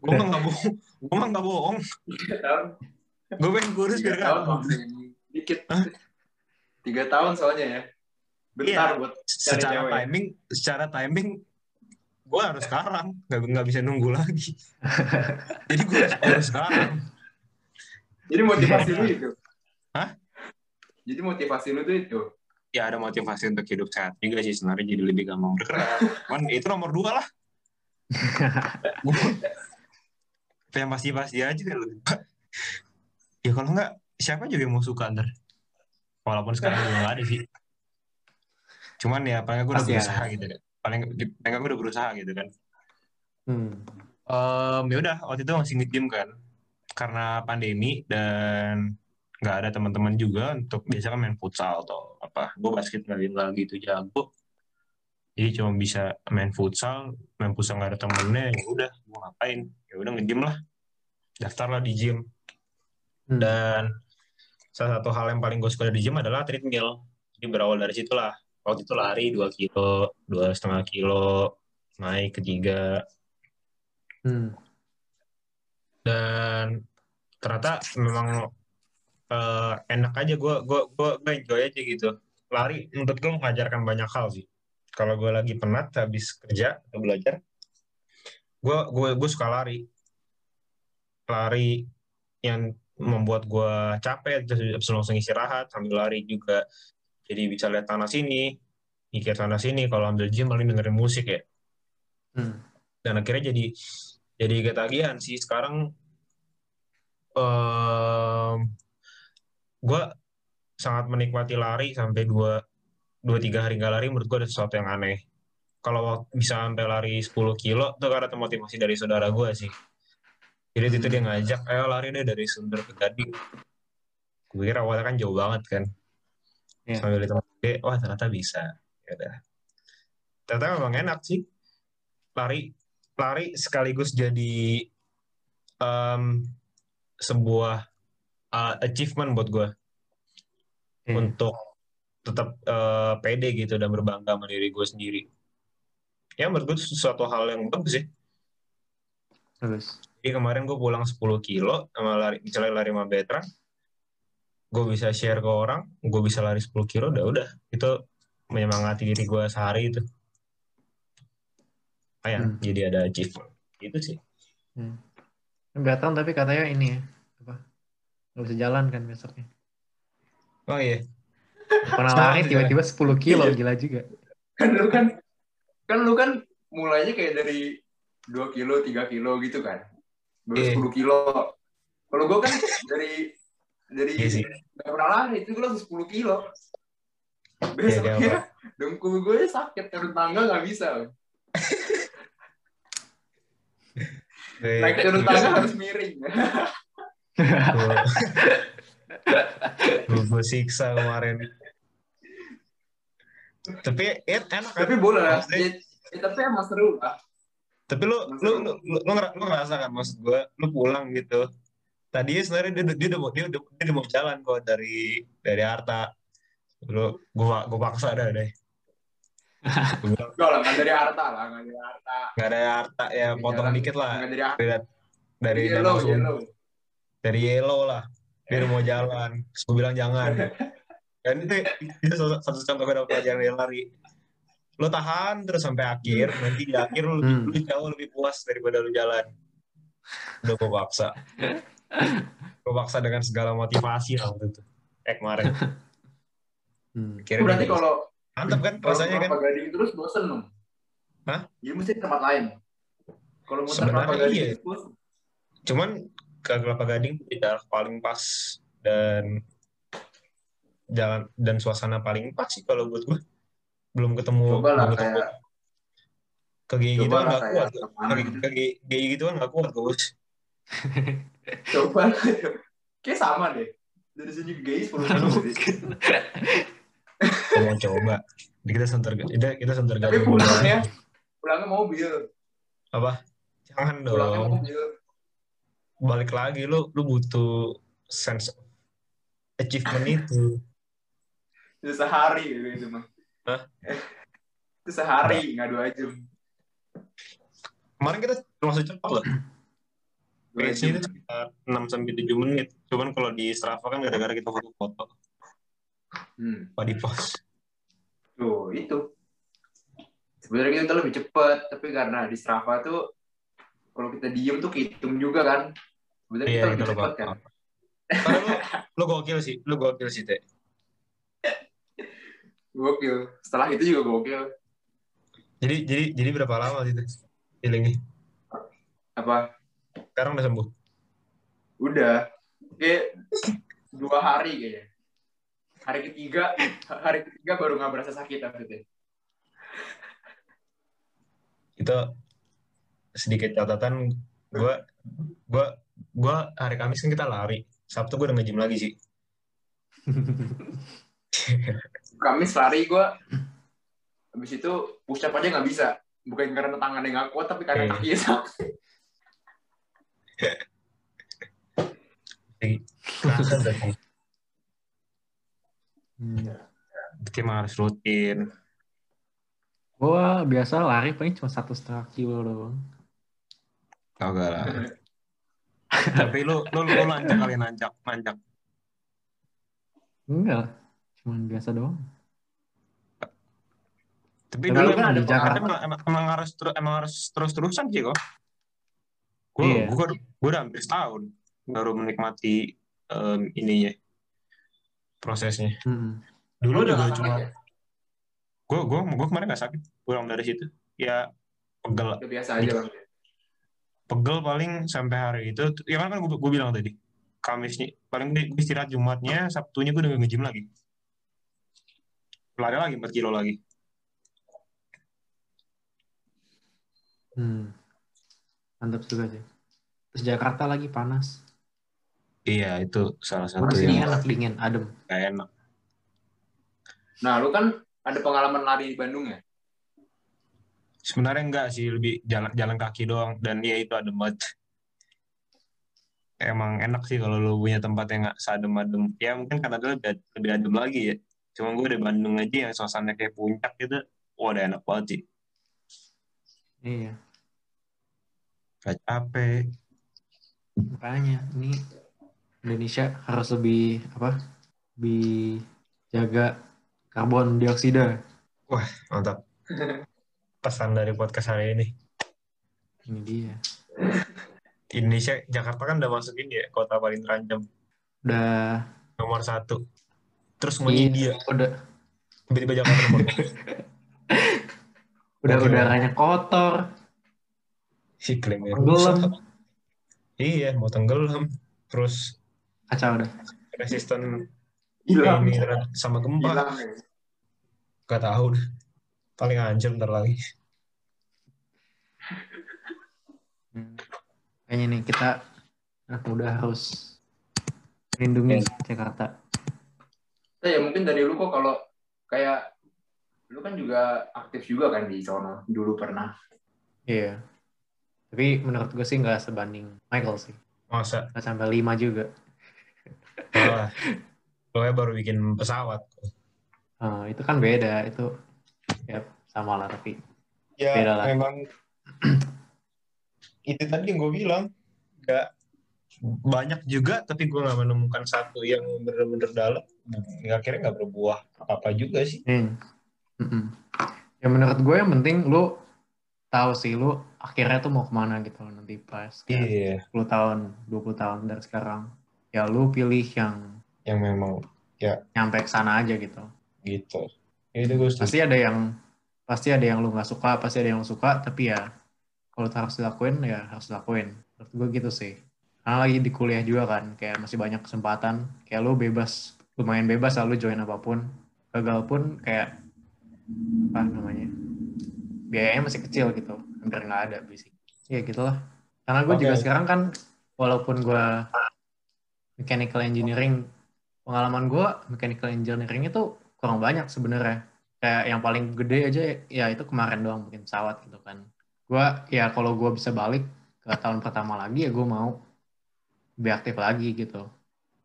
Gue mah nggak bohong, gue mah nggak bohong. Gue pengen kurus biar tahun. Dikit. Tiga tahun soalnya ya. Bentar buat secara cewek. timing secara timing gue harus sekarang nggak nggak bisa nunggu lagi jadi gue harus, sekarang Jadi motivasi lu itu. Hah? Jadi motivasi lu tuh itu. ya ada motivasi untuk hidup sehat juga sih sebenarnya jadi lebih gampang bergerak cuman itu nomor dua lah (laughs) yang pasti pasti aja kan (laughs) ya kalau nggak siapa juga yang mau suka ntar? Walaupun sekarang nggak ada sih. Cuman ya paling gue udah Pasti berusaha gitu. Kan paling paling gue udah berusaha gitu kan. Hmm. Em, ya udah waktu itu masih nge-gym kan. Karena pandemi dan nggak ada teman-teman juga untuk biasa kan main futsal atau apa. Gue basket nggak nggak gitu jago jadi cuma bisa main futsal main futsal nggak ada temennya ya udah gue ngapain? Ya udah nge-gym lah. Daftar lah di gym. Dan salah satu hal yang paling gue suka di gym adalah treadmill. Jadi berawal dari situ lah. Waktu itu lari 2 kilo dua setengah kilo naik ke tiga Hmm. dan ternyata memang eh, enak aja. Gue gue gue gue enjoy aja gitu. Lari menurut gue mengajarkan banyak hal sih kalau gue lagi penat habis kerja atau belajar? gue gue gue suka lari. Lari yang membuat gue capek terus habis langsung istirahat sambil lari juga. Jadi bisa lihat tanah sini mikir tanah sini kalau ambil gym paling dengerin musik ya. Hmm. dan akhirnya jadi jadi ketagihan sih. Sekarang em gue sangat menikmati lari sampai dua dua tiga hari nggak lari menurut gue ada sesuatu yang aneh. Kalau bisa sampai lari 10 kilo itu karena motivasi dari saudara gue sih. Jadi itu dia ngajak ayo lari deh dari Sumber ke Gading. Gue kira awalnya kan jauh banget kan. Iya. sambil ditemu dia wah ternyata bisa. Ya udah. Ternyata memang enak sih. Lari lari sekaligus jadi em, sebuah uh, achievement buat gue Iya. untuk tetap uh, pede gitu dan berbangga sama diri gue sendiri. Ya menurut gue itu sesuatu hal yang bagus sih. Terus. Jadi kemarin gue pulang 10 kilo sama lari, misalnya lari sama veteran, gue bisa share ke orang, gue bisa lari 10 kilo, udah udah itu menyemangati diri gue sehari itu. Ah ya, Hmm. jadi ada achievement. Itu sih. Hmm. Veteran tapi katanya ini ya, apa? Nggak bisa jalan kan besoknya. Oh iya, Pernah lari tiba-tiba 10 kilo, Iya. gila juga. kan lu kan kan lu kan mulainya kayak dari 2 kilo 3 kilo gitu kan. Baru Iya. 10 kilo. Kalau gue kan dari dari Iya nggak pernah lari itu gue langsung 10 kilo. Iya, besoknya dia dengkul gue sakit turun tangga nggak bisa. Naik turun tangga harus miring. Gue siksa kemarin. Tapi ya, enak kan? tapi boleh Ya, ya, tapi emang seru lah Tapi lu lu lu lu, lu, lu ngerasa kan maksud gue, lu pulang gitu. Tadi sebenarnya dia, dia, udah dia, udah dia udah mau jalan kok dari dari Arta. Lu gua gua paksa dah deh. (laughs) Enggak lah nggak dari harta lah nggak dari harta. Nggak ada Arta ya potong Jalan- dikit lah. dari dari dari yellow yellow. dari yellow lah. Dia udah mau jalan. Terus gue bilang jangan (laughs) dan itu itu satu, contoh gue dapat pelajaran dari lari lo tahan terus sampai akhir nanti di akhir lo, Hmm. lo jauh lebih puas daripada lo jalan udah gue paksa gue paksa dengan segala motivasi lah waktu itu eh kemarin Hmm. kira berarti kalau mantap kan kalau rasanya kan kelapa gading terus bosen dong Hah? jadi mesti tempat lain kalau muter Sebenarnya kelapa gading iya. terus bosen. cuman ke Kelapa Gading di jarak paling pas dan jalan dan suasana paling pas sih kalau buat gue belum ketemu coba lah belum ketemu. kayak ke GI gitu coba kan nggak kuat. ke gitu. GI GI gitu kan nggak kuat bos (laughs) coba kayak sama deh. Dari sini ke GI 10 kilo sih. (laughs) Gua mau coba. Jadi kita center kita kita center tapi pulangnya pulangnya mobil. Apa? Jangan pulangnya dong. mobil. Balik lagi lu lu butuh sense of achievement itu itu sehari gitu itu mah Hah? itu sehari nggak dua jam kemarin kita termasuk cepat loh jam itu sekitar 6 sampai 7 menit. Cuman kalau di Strava kan gara-gara kita foto-foto. hmm. Di post. tuh itu sebenarnya kita lebih cepat tapi karena di Strava tuh kalau kita diem tuh kehitung juga kan sebenarnya Iya, kita lebih cepat kan Karena lu, lu gokil sih. Lu gokil sih, Teh. Gokil setelah itu juga gokil Jadi jadi jadi berapa lama sih, Teh? Healingnya? apa Sekarang udah sembuh. udah kayak dua hari kayaknya hari ketiga hari ketiga baru nggak berasa sakit maksudnya Itu sedikit catatan gua gua gua hari Kamis kan kita lari. Sabtu gua udah nge-gym lagi sih. (laughs) Kamis lari gue habis itu push up aja nggak bisa bukan karena tangannya nggak kuat tapi karena kakinya sakit (laughs) Jadi, kerasa berarti. Hmm. Emang harus rutin. Gua biasa lari paling cuma satu setengah kilo doang. Kagak lah. (laughs) Tapi lu lu lu lanjak kali nanjak nanjak. Enggak, cuma biasa doang. Tapi Tapi dulu kan di emang, Jakarta. emang, emang, emang harus terus emang harus terus terusan sih kok. Gue Iya. gue gue udah hampir setahun baru menikmati em, ininya prosesnya. Hmm. Dulu Lu udah juga nggak cuma ya? gue gue gue kemarin nggak sakit pulang dari situ ya pegel biasa aja bang pegel paling sampai hari itu ya kan kan gue, gue bilang tadi Kamisnya paling gue istirahat Jumatnya Sabtunya gue udah nge-gym lagi lari lagi 4 kilo lagi Hmm. Mantap juga sih. Terus Jakarta lagi panas. iya itu salah satu Panas yang enak dingin, adem. gak enak nah lu kan ada pengalaman lari di Bandung ya sebenarnya enggak sih lebih jalan jalan kaki doang dan ya itu ada banget emang enak sih kalau lu punya tempat yang nggak sadem adem ya mungkin karena itu lebih, lebih adem lagi ya cuma gue di Bandung aja yang suasananya kayak puncak gitu wah udah enak banget sih Iya. gak capek Makanya ini Indonesia harus lebih apa? Lebih jaga karbon dioksida. mantap pesan dari podcast hari ini Ini dia. Indonesia Jakarta kan udah masuk ini ya kota paling terancam Udah nomor satu terus mau India udah tiba-tiba nomor dua. (laughs) udah Oke. udaranya kotor, iklimnya Tenggelam. rusak iya mau tenggelam terus kacau udah. resisten Hilang. sama gempa Hilang. ya. gak tahu deh. paling hancur ntar lagi Hmm. Kayaknya nih kita anak muda harus melindungi Jakarta. Eh, ya mungkin dari lu kok kalau kayak lu kan juga aktif juga kan di sono dulu pernah. Iya. Tapi menurut gue sih nggak sebanding Michael sih. masa Nggak sampai lima juga. lo ya baru bikin pesawat Eh, itu kan beda. Itu ya sama lah tapi ya Beda lah. memang (clears throat) itu tadi yang gue bilang gak banyak juga tapi gue nggak menemukan satu yang bener-bener dalam nggak akhirnya nggak berbuah apa apa juga sih Hmm. Mm-mm. Ya menurut gue yang penting lu tahu sih lu akhirnya tuh mau ke mana gitu loh nanti pas kayak iya 10 tahun, 20 tahun dari sekarang. Ya lu pilih yang yang memang nyampe ke sana aja gitu. gitu Ya, itu gue Pasti ada yang pasti ada yang lu nggak suka, pasti ada yang lu suka, tapi ya kalau harus dilakuin ya harus dilakuin. Menurut gue gitu sih. Karena lagi di kuliah juga kan, kayak masih banyak kesempatan. Kayak lu bebas, lumayan bebas lah lu join apa pun. Gagal pun kayak apa namanya biayanya masih kecil gitu hampir nggak ada basic ya gitulah karena gue juga Oke. sekarang kan walaupun gue mechanical engineering pengalaman gue mechanical engineering itu kurang banyak sebenarnya kayak yang paling gede aja ya itu kemarin doang bikin pesawat gitu kan gue ya kalau gue bisa balik ke tahun pertama lagi ya gue mau lebih aktif lagi gitu.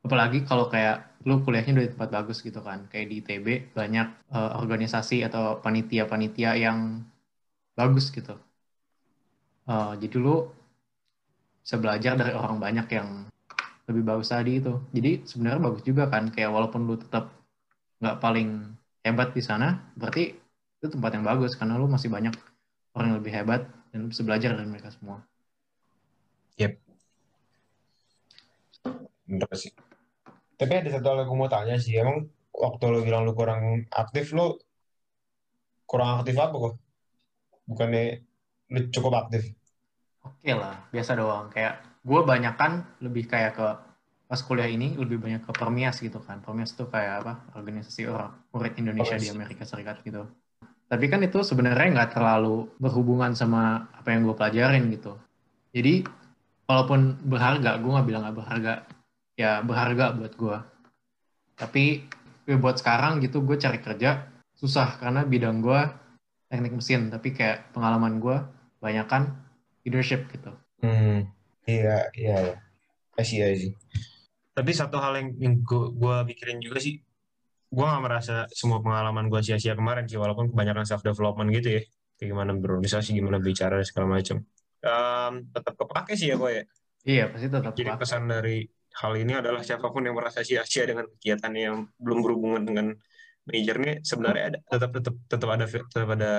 Apalagi kalau kayak lu kuliahnya di tempat bagus gitu kan. Kayak di ITB banyak eh, organisasi atau panitia-panitia yang bagus gitu. Eh, jadi lu bisa belajar dari orang banyak yang lebih bagus tadi itu. Jadi sebenarnya bagus juga kan. Kayak walaupun lu tetap nggak paling hebat di sana berarti itu tempat yang bagus karena lu masih banyak orang yang lebih hebat dan lu bisa belajar dari mereka semua bener sih tapi ada satu hal yang gue mau tanya sih emang waktu lo bilang lu kurang aktif lo kurang aktif apa kok bukannya lu cukup aktif Oke lah, biasa doang. Kayak gue banyak kan lebih kayak ke pas kuliah ini lebih banyak ke Permias gitu kan. Permias itu kayak apa? Organisasi orang murid Indonesia di Permias. Amerika Serikat gitu. Tapi kan itu sebenarnya nggak terlalu berhubungan sama apa yang gue pelajarin gitu. Jadi walaupun berharga, gue nggak bilang nggak berharga. Ya berharga buat gue. Tapi ya buat sekarang gitu gue cari kerja susah karena bidang gue teknik mesin. Tapi kayak pengalaman gue banyak kan leadership gitu. Hmm, iya, iya, iya. I see, I see. Tapi satu hal yang, yang gue pikirin juga sih, gue gak merasa semua pengalaman gue sia-sia kemarin sih, walaupun kebanyakan self-development gitu ya. Kayak gimana berorganisasi, gimana bicara, dan segala macam. Em, tetap kepake sih ya kok ya. Iya, pasti tetap Jadi kepake. pesan dari hal ini adalah siapa pun yang merasa sia-sia dengan kegiatan yang belum berhubungan dengan majornya, sebenarnya ada, tetap tetap tetap ada tetap ada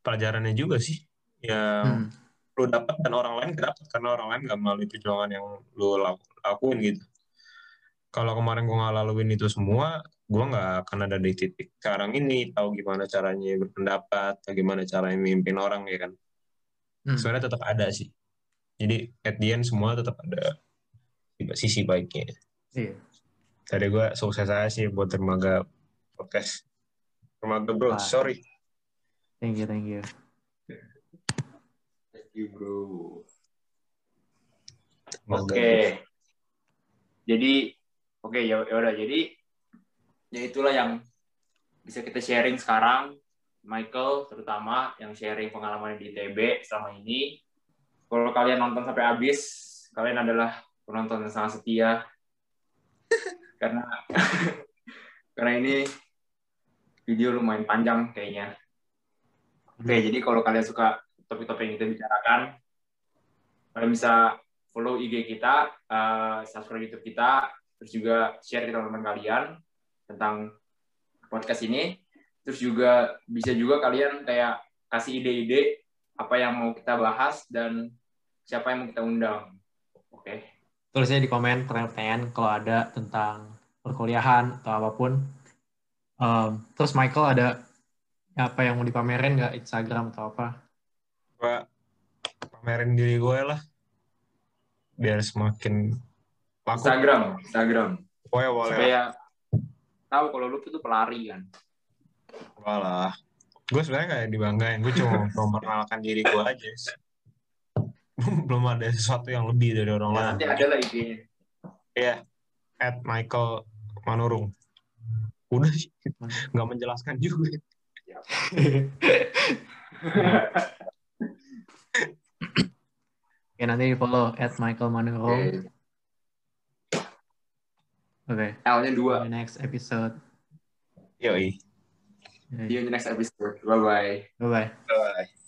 pelajarannya juga sih. Yang Hmm. lu dapat dan orang lain dapat karena orang lain gak melalui perjuangan yang lu laku- lakuin gitu. Kalau kemarin gue nggak laluin itu semua, gue nggak akan ada di titik sekarang ini tahu gimana caranya berpendapat, tahu gimana caranya memimpin orang ya kan. Hmm. Sebenarnya tetap ada sih. Jadi at the end semua tetap ada sisi baiknya. Iya. Tadi gue sukses aja sih buat Dermaga podcast. Dermaga bro, Wah. sorry. Thank you, thank you. Thank you, bro. Oke. Jadi oke ya ya udah jadi ya itulah yang bisa kita sharing sekarang. Michael terutama yang sharing pengalaman di ITB selama ini. Kalau kalian nonton sampai habis, kalian adalah penonton yang sangat setia (laughs) karena (laughs) karena ini video lumayan panjang kayaknya. Oke, jadi kalau kalian suka topik-topik yang kita bicarakan, kalian bisa follow IG kita, uh, subscribe YouTube kita, terus juga share ke teman-teman kalian tentang podcast ini. Terus juga bisa juga kalian kayak kasih ide-ide apa yang mau kita bahas dan siapa yang mau kita undang. Oke. Okay. Tulisnya di komen pertanyaan kalau ada tentang perkuliahan atau apa pun. Um, terus Michael ada apa yang mau dipamerin nggak Instagram atau apa? Gue pamerin diri gue lah biar semakin laku. Instagram, Instagram. Boleh, boleh. Supaya tahu kalau lu tuh pelari kan. Walah. Gue sebenarnya kayak dibanggain. Gue cuma (laughs) memperkenalkan diri gue aja. (laughs) Belum ada sesuatu yang lebih dari orang lain. Nanti ada lah IG-nya. Iya. At Michael Manurung. Udah sih. Nggak menjelaskan juga. Oke, (laughs) (laughs) nanti follow at Michael Manurung. Oke. Okay. L-nya dua. The next episode. Yoi. See you in the next episode. Bye-bye. Bye-bye. Bye.